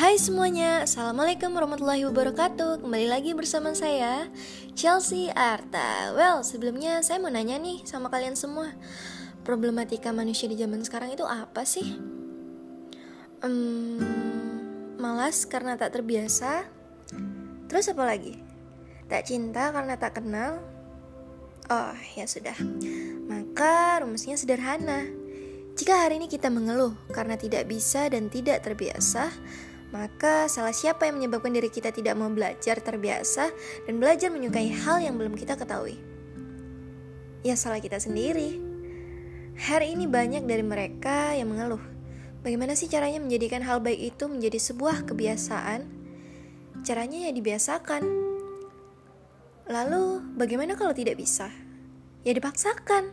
Hai semuanya, Assalamualaikum warahmatullahi wabarakatuh. Kembali lagi bersama saya, Chelsea Arta. Well, sebelumnya saya mau nanya nih sama kalian semua Problematika manusia di zaman sekarang itu apa sih? Um, malas karena tak terbiasa. Terus apa lagi? Tak cinta karena tak kenal. Oh, ya sudah. Maka rumusnya sederhana. Jika hari ini kita mengeluh karena tidak bisa dan tidak terbiasa, maka salah siapa yang menyebabkan diri kita tidak mau belajar terbiasa dan belajar menyukai hal yang belum kita ketahui? Ya salah kita sendiri. Hari ini banyak dari mereka yang mengeluh. Bagaimana sih caranya menjadikan hal baik itu menjadi sebuah kebiasaan? Caranya ya dibiasakan. Lalu, bagaimana kalau tidak bisa? Ya dipaksakan.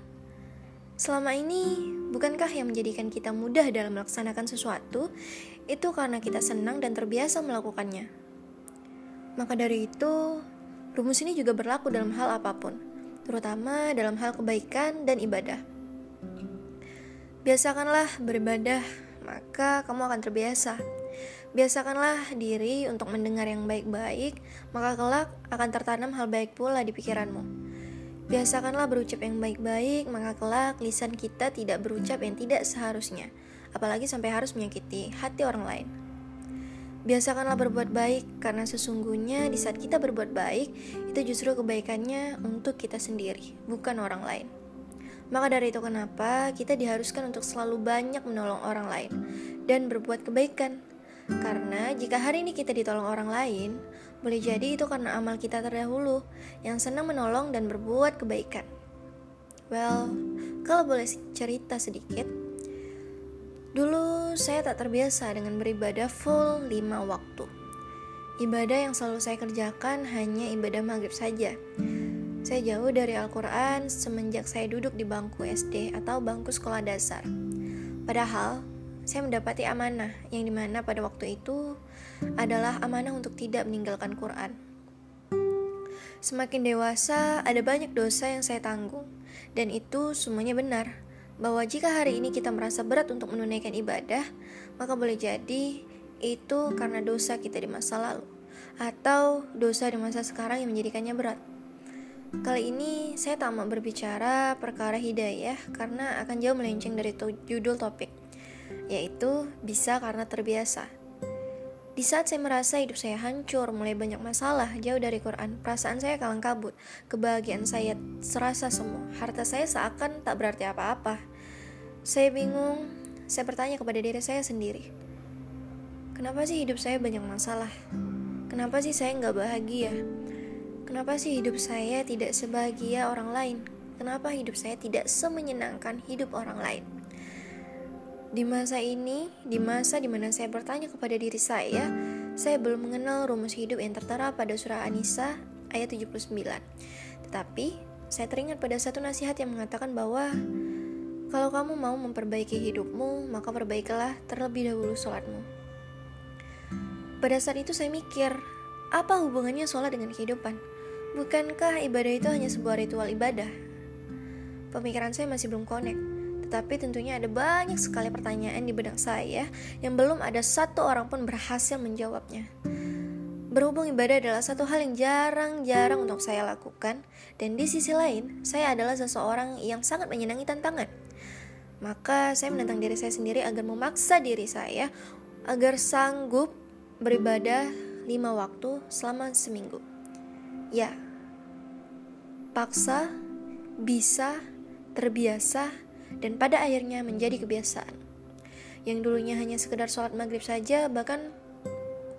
Selama ini, bukankah yang menjadikan kita mudah dalam melaksanakan sesuatu itu karena kita senang dan terbiasa melakukannya? Maka dari itu, rumus ini juga berlaku dalam hal apa pun, terutama dalam hal kebaikan dan ibadah. Biasakanlah beribadah, maka kamu akan terbiasa. Biasakanlah diri untuk mendengar yang baik-baik, maka kelak akan tertanam hal baik pula di pikiranmu. Biasakanlah berucap yang baik-baik, maka kelak lisan kita tidak berucap yang tidak seharusnya, apalagi sampai harus menyakiti hati orang lain. Biasakanlah berbuat baik, karena sesungguhnya di saat kita berbuat baik, itu justru kebaikannya untuk kita sendiri, bukan orang lain. Maka dari itu kenapa kita diharuskan untuk selalu banyak menolong orang lain dan berbuat kebaikan. Karena jika hari ini kita ditolong orang lain, boleh jadi itu karena amal kita terdahulu yang senang menolong dan berbuat kebaikan. Well, kalau boleh cerita sedikit, dulu saya tak terbiasa dengan beribadah full 5 waktu. Ibadah yang selalu saya kerjakan hanya ibadah maghrib saja. Saya jauh dari Al-Quran semenjak saya duduk di bangku SD atau bangku sekolah dasar. Padahal, saya mendapati amanah yang di mana pada waktu itu adalah amanah untuk tidak meninggalkan Quran. Semakin dewasa, ada banyak dosa yang saya tanggung, dan itu semuanya benar. Bahwa jika hari ini kita merasa berat untuk menunaikan ibadah, maka boleh jadi itu karena dosa kita di masa lalu, atau dosa di masa sekarang yang menjadikannya berat. Kali ini saya tak mau berbicara perkara hidayah karena akan jauh melenceng dari judul topik yaitu bisa karena terbiasa. Di saat saya merasa hidup saya hancur, mulai banyak masalah, jauh dari Quran, perasaan saya kalang kabut, kebahagiaan saya serasa semua, harta saya seakan tak berarti apa-apa. Saya bingung, saya bertanya kepada diri saya sendiri, kenapa sih hidup saya banyak masalah? Kenapa sih saya nggak bahagia? Kenapa sih hidup saya tidak sebahagia orang lain? Kenapa hidup saya tidak semenyenangkan hidup orang lain? Di masa ini, di masa di mana saya bertanya kepada diri saya, saya belum mengenal rumus hidup yang tertera pada surah An-Nisa ayat 79. Tetapi, saya teringat pada satu nasihat yang mengatakan bahwa kalau kamu mau memperbaiki hidupmu, maka perbaikilah terlebih dahulu sholatmu. Pada saat itu saya mikir, apa hubungannya sholat dengan kehidupan? Bukankah ibadah itu hanya sebuah ritual ibadah? Pemikiran saya masih belum connect. Tetapi tentunya ada banyak sekali pertanyaan di benak saya yang belum ada satu orang pun berhasil menjawabnya. Berhubung ibadah adalah satu hal yang jarang-jarang untuk saya lakukan, dan di sisi lain, saya adalah seseorang yang sangat menyenangi tantangan. Maka saya menentang diri saya sendiri agar memaksa diri saya agar sanggup beribadah lima waktu selama seminggu. Ya, paksa, bisa, terbiasa, dan pada akhirnya menjadi kebiasaan. Yang dulunya hanya sekedar sholat maghrib saja, bahkan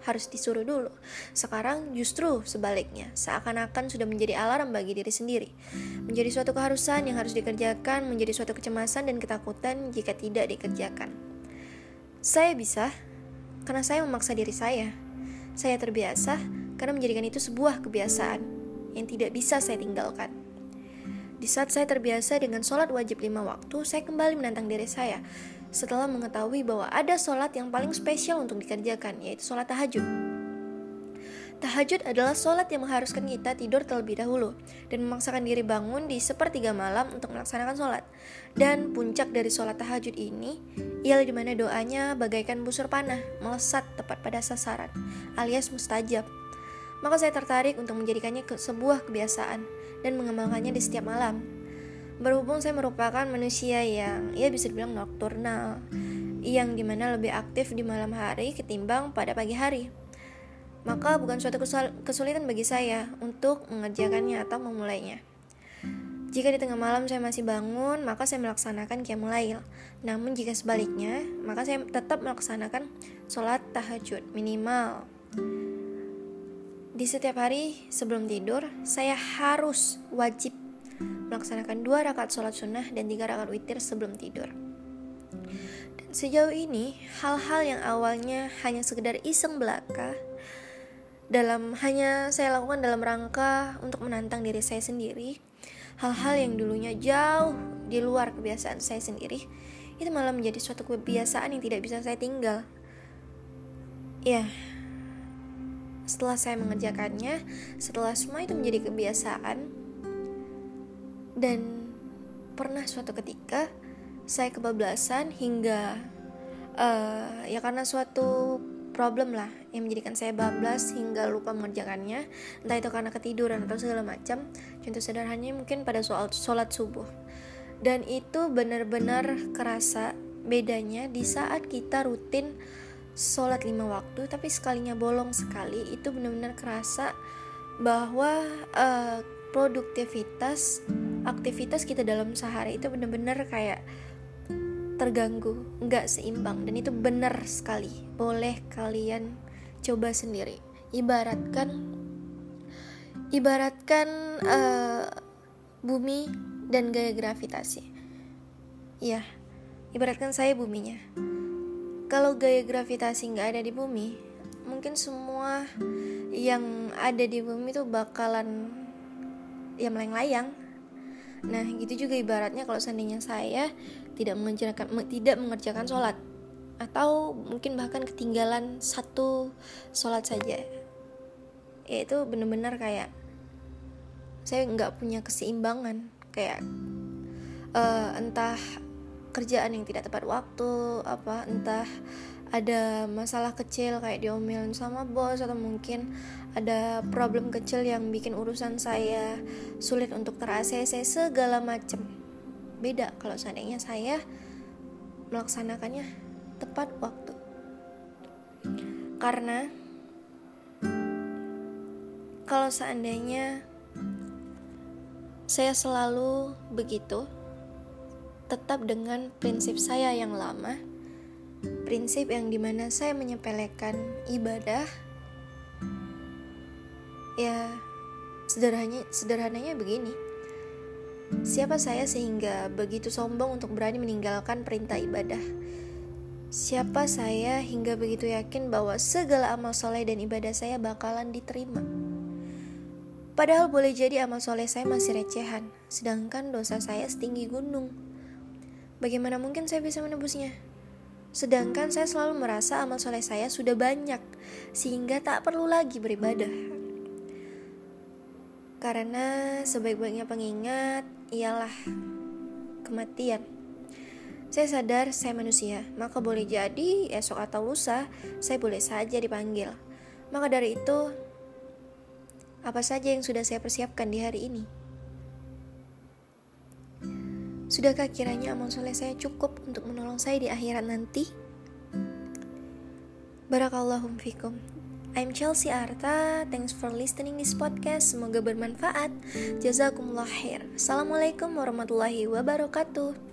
harus disuruh dulu. Sekarang justru sebaliknya, seakan-akan sudah menjadi alarm bagi diri sendiri. Menjadi suatu keharusan yang harus dikerjakan, menjadi suatu kecemasan dan ketakutan jika tidak dikerjakan. Saya bisa, karena saya memaksa diri saya. Saya terbiasa, karena menjadikan itu sebuah kebiasaan yang tidak bisa saya tinggalkan. Di saat saya terbiasa dengan sholat wajib lima waktu, saya kembali menantang diri saya setelah mengetahui bahwa ada sholat yang paling spesial untuk dikerjakan, yaitu sholat tahajud. Tahajud adalah sholat yang mengharuskan kita tidur terlebih dahulu dan memaksakan diri bangun di sepertiga malam untuk melaksanakan sholat. Dan puncak dari sholat tahajud ini ialah di mana doanya bagaikan busur panah melesat tepat pada sasaran alias mustajab. Maka saya tertarik untuk menjadikannya sebuah kebiasaan dan mengembangkannya di setiap malam. Berhubung saya merupakan manusia yang ya bisa dibilang nokturnal, yang di mana lebih aktif di malam hari ketimbang pada pagi hari maka bukan suatu kesulitan bagi saya untuk mengerjakannya atau memulainya. Jika di tengah malam saya masih bangun, maka saya melaksanakan qiyamul Namun jika sebaliknya, maka saya tetap melaksanakan sholat tahajud minimal. Di setiap hari sebelum tidur, saya harus wajib melaksanakan dua rakaat sholat sunnah dan tiga rakaat witir sebelum tidur. Dan sejauh ini, hal-hal yang awalnya hanya sekedar iseng belaka, dalam hanya saya lakukan dalam rangka untuk menantang diri saya sendiri hal-hal yang dulunya jauh di luar kebiasaan saya sendiri itu malah menjadi suatu kebiasaan yang tidak bisa saya tinggal ya setelah saya mengerjakannya setelah semua itu menjadi kebiasaan dan pernah suatu ketika saya kebablasan hingga uh, ya karena suatu problem lah yang menjadikan saya bablas hingga lupa mengerjakannya entah itu karena ketiduran atau segala macam contoh sederhananya mungkin pada soal sholat subuh. Dan itu benar-benar kerasa bedanya di saat kita rutin sholat lima waktu tapi sekalinya bolong sekali itu benar-benar kerasa bahwa uh, produktivitas aktivitas kita dalam sehari itu benar-benar kayak terganggu, nggak seimbang dan itu benar sekali. Boleh kalian coba sendiri. Ibaratkan ibaratkan uh, bumi dan gaya gravitasi. Ya, ibaratkan saya buminya. Kalau gaya gravitasi nggak ada di bumi, mungkin semua yang ada di bumi itu bakalan ya melayang-layang. Nah, gitu juga ibaratnya kalau seandainya saya tidak mengerjakan tidak mengerjakan sholat atau mungkin bahkan ketinggalan satu sholat saja ya itu benar-benar kayak saya nggak punya keseimbangan kayak uh, entah kerjaan yang tidak tepat waktu apa entah ada masalah kecil kayak diomelin sama bos atau mungkin ada problem kecil yang bikin urusan saya sulit untuk ter segala macam beda kalau seandainya saya melaksanakannya tepat waktu. Karena kalau seandainya saya selalu begitu tetap dengan prinsip saya yang lama prinsip yang di mana saya menyepelekan ibadah ya sederhananya sederhananya begini Siapa saya sehingga begitu sombong untuk berani meninggalkan perintah ibadah? Siapa saya hingga begitu yakin bahwa segala amal soleh dan ibadah saya bakalan diterima? Padahal boleh jadi amal soleh saya masih recehan, sedangkan dosa saya setinggi gunung. Bagaimana mungkin saya bisa menebusnya? Sedangkan saya selalu merasa amal soleh saya sudah banyak, sehingga tak perlu lagi beribadah. Karena sebaik-baiknya pengingat ialah kematian. Saya sadar saya manusia, maka boleh jadi esok atau lusa saya boleh saja dipanggil. Maka dari itu, apa saja yang sudah saya persiapkan di hari ini? Sudahkah kiranya amal soleh saya cukup untuk menolong saya di akhirat nanti? Barakallahum fikum. I'm Chelsea Arta. Thanks for listening this podcast. Semoga bermanfaat. Jazakumullah khair. Assalamualaikum warahmatullahi wabarakatuh.